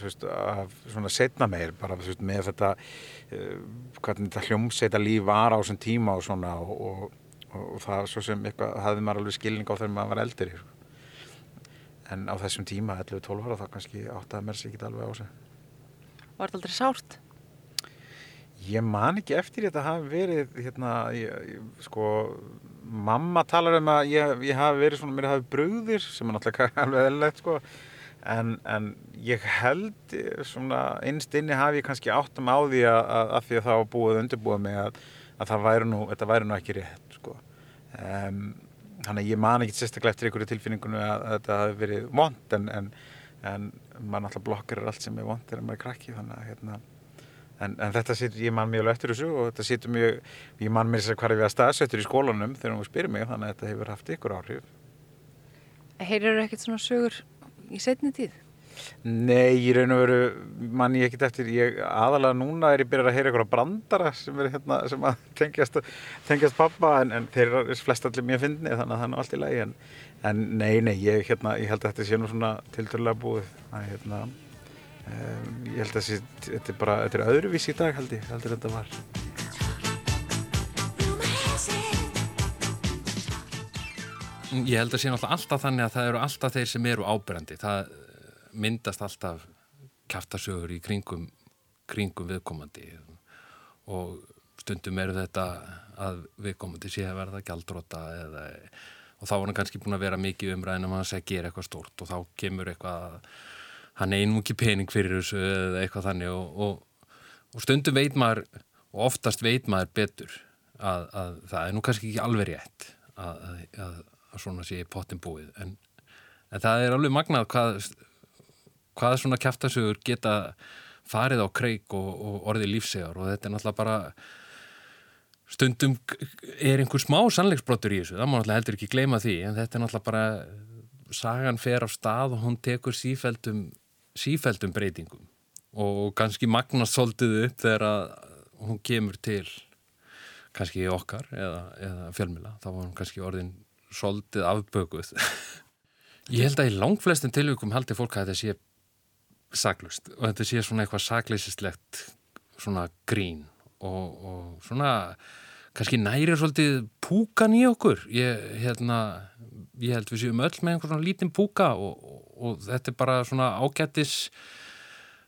veist, af svona setna meir bara veist, með þetta uh, hvernig þetta hljómsveita líf var á þessum tíma og svona og, og, og, og það svo sem eitthvað hafði maður alveg skilning á þegar maður var eldri sko. en á þessum tíma 11-12 ára þá kannski áttaði mér sér ekki alveg á sig Var þetta aldrei sárt? Ég man ekki eftir þetta hafi verið hérna, ég, ég, sko mamma talar um að ég, ég hafi verið svona, mér hafi brugðir sem er náttúrulega alveg eðlilegt sko. En, en ég held svona innst inni hafi ég kannski áttum á því að, að, að því að það var búið undirbúið mig að, að það væri nú, þetta væri nú ekki rétt sko. Um, þannig að ég man ekki sérstaklega eftir einhverju tilfinningunum að þetta hafi verið vond en, en, en maður náttúrulega blokkar allt sem er vond þegar maður er krakki þannig að hérna En, en þetta sittur, ég man mjög alveg eftir þessu og þetta sittur mjög, ég man mér sér hvað við að staðsettur í skólanum þegar hún spyrir mig þannig að þetta hefur haft ykkur áhrif. Heyrir þú ekkert svona sögur í setni tíð? Nei, ég raun og veru, man ég ekkert eftir, ég aðalega núna er ég byrjað að heyra ykkur á brandara sem er hérna, sem að tengjast, tengjast pappa en, en þeir eru flest allir mjög fyndni þannig að það er allt í lagi en, en nei, nei, ég, hérna, ég held að þetta sé nú svona tilturlega búið að hérna Um, ég held að þetta er bara, þetta er öðruvís í dag held ég, heldur þetta var. Ég held að sé náttúrulega alltaf þannig að það eru alltaf þeir sem eru ábyrgandi. Það myndast alltaf kæftasögur í kringum, kringum viðkomandi og stundum eru þetta að viðkomandi sé að verða gældróta eða og þá var hann kannski búin að vera mikið umræðin um að segja gera eitthvað stort og þá kemur eitthvað hann einum ekki pening fyrir þessu eða eitthvað þannig og, og, og stundum veit maður og oftast veit maður betur að, að það er nú kannski ekki alveg rétt að, að, að svona sé pottin búið. En, en það er alveg magnað hvað, hvað svona kæftasögur geta farið á kreik og, og orðið lífsegar. Og þetta er náttúrulega bara stundum er einhver smá sannleiksbrottur í þessu, það má náttúrulega heldur ekki gleyma því en þetta er náttúrulega bara sagan fer á stað og hún tekur sífældum sífældum breytingum og kannski magnast svolítið upp þegar hún kemur til kannski okkar eða, eða fjölmila, þá var hún kannski orðin svolítið afbökuð. Ég held að í langflestin tilvíkum haldi fólk að þetta sé saklust og þetta sé svona eitthvað sakleisislegt svona grín og, og svona kannski næri svolítið púkan í okkur. Ég, hérna, ég held við séum öll með einhvern svona lítinn púka og, og, og þetta er bara svona ágættis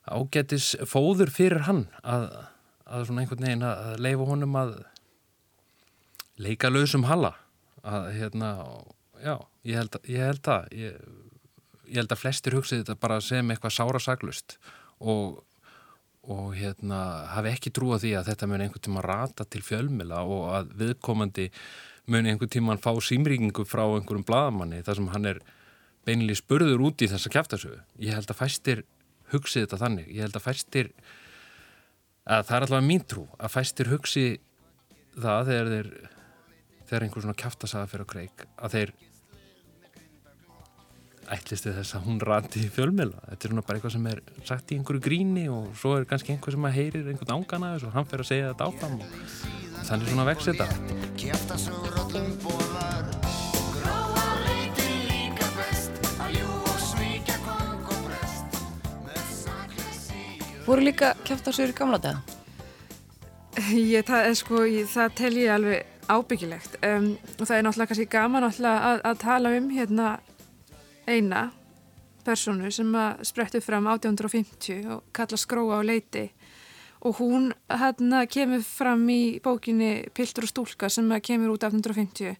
ágættis fóður fyrir hann að, að svona einhvern veginn að leifa honum að leika lausum halla. Að hérna, já, ég held, ég held að ég, ég held að flestir hugsið þetta bara sem eitthvað sára saglust og og hérna hafi ekki trúa því að þetta mun einhvern tíma rata til fjölmila og að viðkomandi mun einhvern tíma fá símringu frá einhverjum bladamanni þar sem hann er beinlega spurður út í þessa kæftasögu. Ég held að fæstir hugsið þetta þannig. Ég held að fæstir að það er allavega mín trú að fæstir hugsi það þegar þeir þegar einhver svona kæftasaga fyrir að kreik að þeir ætlistu þess að hún rati í fjölmjöla þetta er svona bara eitthvað sem er sagt í einhverju gríni og svo er kannski einhver sem að heyrir einhvern ángana og hann fer að segja þetta áfram og þannig svona vex þetta Voru líka kæftasögur í gamla daga? Ég, það, sko, ég, það tel ég alveg ábyggilegt. Um, og það er náttúrulega kannski gaman að, að tala um hérna eina personu sem sprettu fram 1850 og kalla skróa á leiti. Og hún hérna kemur fram í bókinni Piltur og stúlka sem kemur út 1850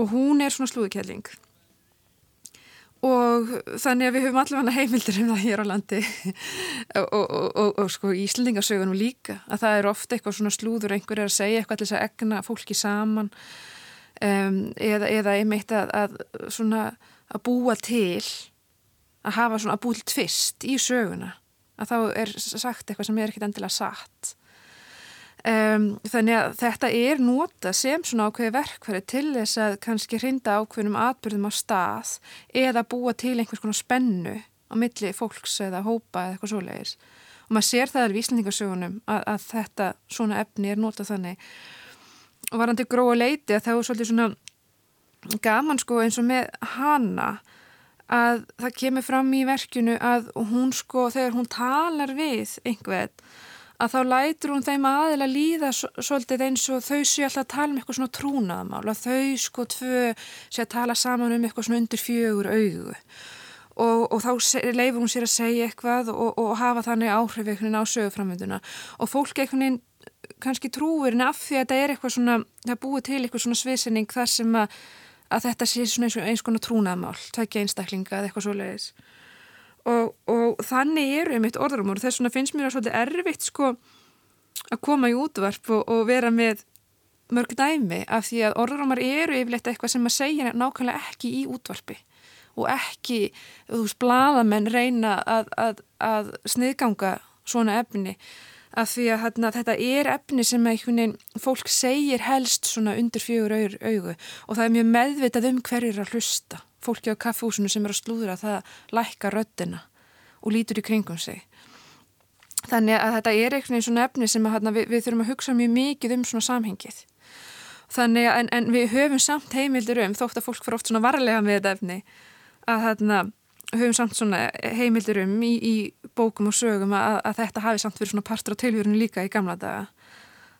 og hún er svona slúðukelling og þannig að við höfum allavega heimildir um það hér á landi. Og, og, og, og sko Íslandingasögunum líka að það er ofta eitthvað svona slúður einhver er að segja eitthvað til þess að egna fólki saman. Um, eða, eða einmitt að, að svona að búa til að hafa svona að búa til tvist í söguna. Að þá er sagt eitthvað sem er ekkit endilega satt Um, þannig að þetta er nota sem svona ákveði verkfæri til þess að kannski hrinda ákveðnum atbyrðum á stað eða búa til einhvers konar spennu á milli fólks eða hópa eða eitthvað svoleiðis. Og maður sér það alveg í Íslandingasögunum að, að þetta svona efni er nota þannig. Og varandi gróa leiti að það er svolítið svona gaman sko eins og með hana að það kemur fram í verkinu að hún sko þegar hún talar við einhvern að þá lætur hún þeim aðeila líða svolítið eins og þau séu alltaf að tala um eitthvað svona trúnaðamál og þau sko tvö séu að tala saman um eitthvað svona undir fjögur augu. Og, og þá leifur hún sér að segja eitthvað og, og hafa þannig áhrif eitthvað á söguframönduna og fólk eitthvað kannski trúir en af því að þetta er eitthvað svona, það búið til eitthvað svona sviðsending þar sem að, að þetta sé svona eins, eins konar trúnaðamál, tveikja einstaklinga eða eitthvað svo leiðis og, og þannig eru einmitt orðrumur og þess vegna finnst mér að svolítið erfitt sko að koma í útvarp og, og vera með mörg dæmi af því að orðrumar eru yfirleitt eitthvað sem að segja nákvæmlega ekki í útvarpi. Og ekki, þú veist, bladamenn reyna að, að, að sniðganga svona efni af því að hérna, þetta er efni sem einhvern fólk segir helst svona undir fjögur augu. Og það er mjög meðvitað um hverjir að hlusta fólki á kaffúsinu sem er að slúðra það lækka röddina og lítur í kringum sig. Þannig að þetta er eitthvað svona efni sem að, við, við þurfum að hugsa mjög mikið um svona samhengið. Þannig að en, en við höfum samt heimildir um, þótt að fólk fyrir oft svona varlega með þetta efni, að hérna, höfum samt svona heimildir um í, í bókum og sögum að, að þetta hafi samt verið svona partur á tilvörinu líka í gamla daga.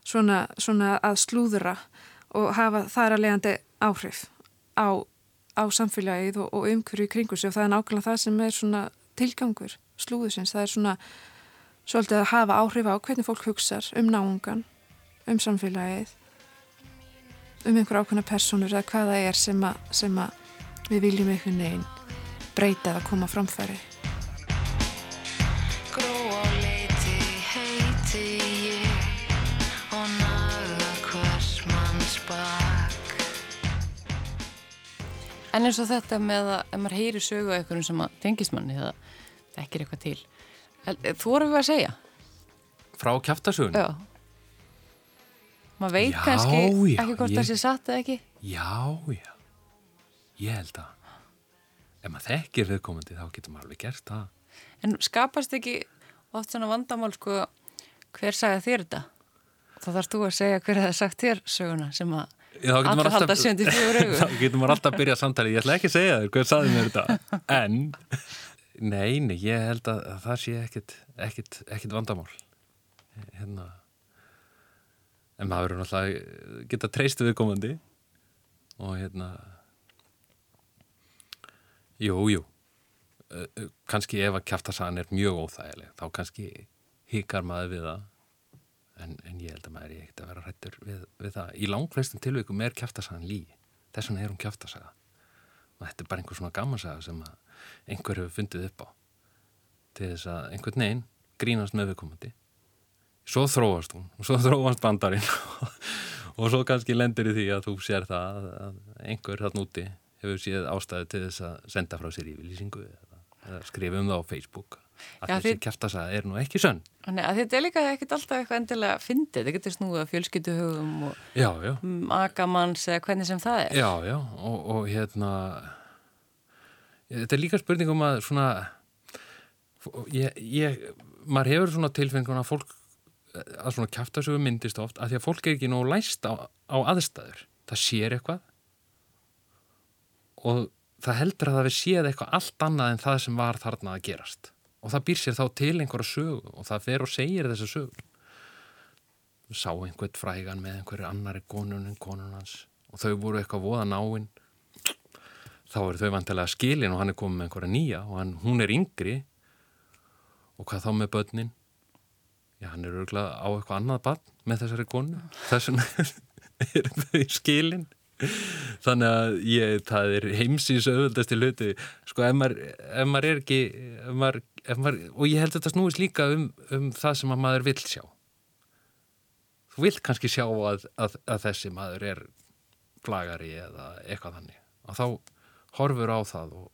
Svona, svona að slúðra og hafa þar að leiðandi áhrif á á samfélagið og, og umhverju kringu sig og það er nákvæmlega það sem er svona tilgangur slúðusins, það er svona svolítið að hafa áhrif á hvernig fólk hugsar um náungan, um samfélagið um einhver ákveðna personur eða hvaða er sem að, að við viljum einhvern veginn breyta eða koma framfæri En eins og þetta með að ef maður heyri sögu eitthvað sem að tengist manni eða þekkir eitthvað til. Þú voru við að segja? Frá kæftasögun? Já. Maður veit já, kannski já, ekki hvort ég... það sé satt eða ekki. Já, já. Ég held að ef maður þekkir viðkomandi þá getur maður alveg gert það. En skapast ekki oft svona vandamál sko hver sagði þér þetta? Þá þarfst þú að segja hver hefði sagt þér söguna sem að Alltaf Þá getur maður alltaf að byrja samtalið. Ég ætla ekki að segja þér hvað saði mér þetta. En, nei, nei, ég held að það sé ekkit, ekkit, ekkit vandamál. Hérna. En maður verður náttúrulega geta treystu viðkomandi. Og hérna Jú, jú. Kanski ef að kæftasagan er mjög óþægileg Þá kannski hikar maður við það en, en ég held að maður er ekkert að vera hrættur við, við það. Í langflestum tilvægum er kæftasagan lí, þess vegna er hún kæftasaga og þetta er bara einhver svona gammasaga sem einhver hefur fundið upp á. Til þess að einhvern veginn grínast með viðkomandi. Svo þróast hún og svo þróast bandarinn. Og svo kannski lendir í því að þú sér það að einhver þarna úti hefur séð ástæði til þess að senda frá sér yfirlýsingu eða skrifa um það á Facebook að þessi kæftasaga er nú ekki sönn. Að þetta er líka ekkert alltaf eitthvað endilega fyndið, þetta getur snúið að fjölskyttuhugum og magamanns eða hvernig sem það er. Já, já, og, og hérna þetta er líka spurningum að svona ég, ég maður hefur svona tilfengun að fólk að svona kæftasögu myndist oft að því að fólk er ekki nóg læst á, á aðstæður. Það sér eitthvað. Og það heldur að það við séð eitthvað allt annað en það sem var þarna að gerast og það býr sér þá til einhverja sög og það fer og segir þessu sög sá einhvern frægan með einhverju annari konun konun hans og þau voru eitthvað voða náinn þá eru þau vantilega skilin og hann er komið með einhverja nýja og hann, hún er yngri. Og hvað þá með börnin? Já hann er örgulega á eitthvað annað barn með þessari konu. Þess vegna er þau skilin þannig að ég, það er heimsins auðvöldast í hluti. Sko ef maður, ef maður er ekki ef maður, ef maður, og ég held að þetta snúist líka um, um það sem að maður vil sjá. Þú vil kannski sjá að, að, að þessi maður er flagari eða eitthvað þannig. Og þá horfur á það og,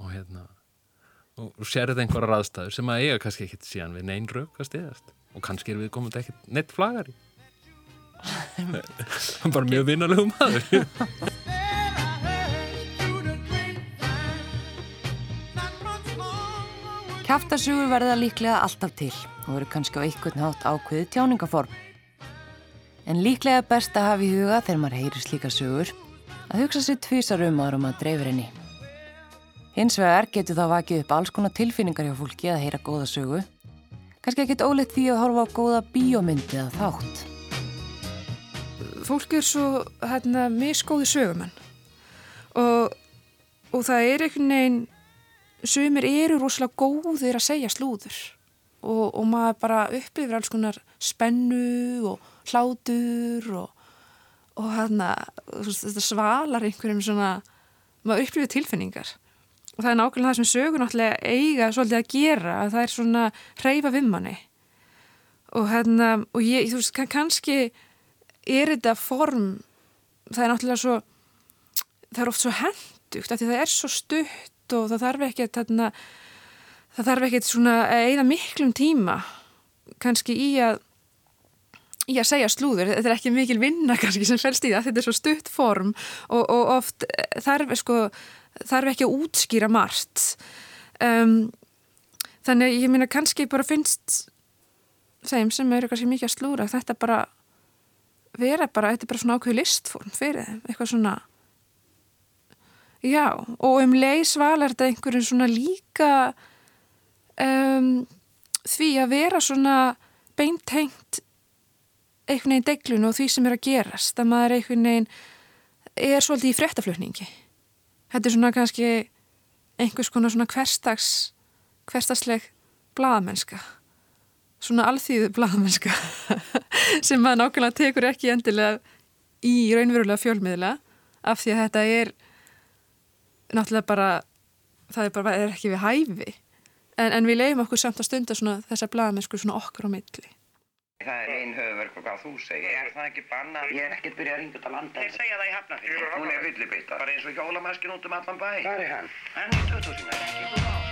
og hérna og sérðu einhverja raðstæður sem að eiga kannski ekkit síðan við neyn rauk að stiðast og kannski er við komið ekkit neitt flagari hann bara mjög vinarlegum maður Kæftasjúur verða líklega alltaf til og eru kannski á einhvern hátt ákveði tjáningaform. En líklega best að hafa í huga þegar maður heyrir slíka sögur að hugsa sér tvísar um árum að dreifir henni. Hins vegar getur það vakið upp alls konar tilfinningar hjá fólki að heyra góða sögu. Kannski ekkit óleitt því að horfa á góða bíómyndi eða þátt fólk er svo hérna, miskóði sögumann og, og það er einhvern veginn sögumir eru rosalega góðir að segja slúður. Og, og maður bara upplifir alls konar spennu og hlátur og, og hérna þetta svalar einhverjum svona maður upplifir tilfinningar. Og það er nákvæmlega það sem sögur náttúrulega eiga svolítið að gera að það er svona hreyfa við manni. Og hérna og ég, þú veist, kannski er þetta form það er náttúrulega svo það er oft svo hendugt það er svo stutt og það þarf þarna, það þarf ekki svona eða miklum tíma kannski í að í að segja slúður, þetta er ekki mikil vinna kannski sem fælst í það, þetta er svo stutt form og, og oft þarf sko, þarf ekki að útskýra margt. Um, þannig ég minna kannski bara finnst þeim sem eru kannski mikið að slúra þetta bara vera bara, þetta er bara svona ákveð listform fyrir þeim, eitthvað svona já, og um leið svalar þetta einhverjum svona líka um, því að vera svona beintengt einhvern veginn deglun og því sem er að gerast að maður einhvern veginn er svolítið í frettaflutningi þetta er svona kannski einhvers konar svona hverstags hverstagsleg bladamennska svona alþýðu bladamennska sem maður nákvæmlega tekur ekki endilega í raunverulega fjölmiðla af því að þetta er náttúrulega bara það er bara er ekki við hæfi en, en við leiðum okkur samt að stunda svona, þessa bladamennsku svona okkur á milli Það er einn höfverk og hvað þú segir. Er það ekki bannað? Ég er ekkert byrjað að ringa út á landa. Þeir segja það í hafnafyrir. Hún er villibittar. Bara eins og hjólamaskin út um allan bæ. Hvað er hann? Hann er 2000 ekki.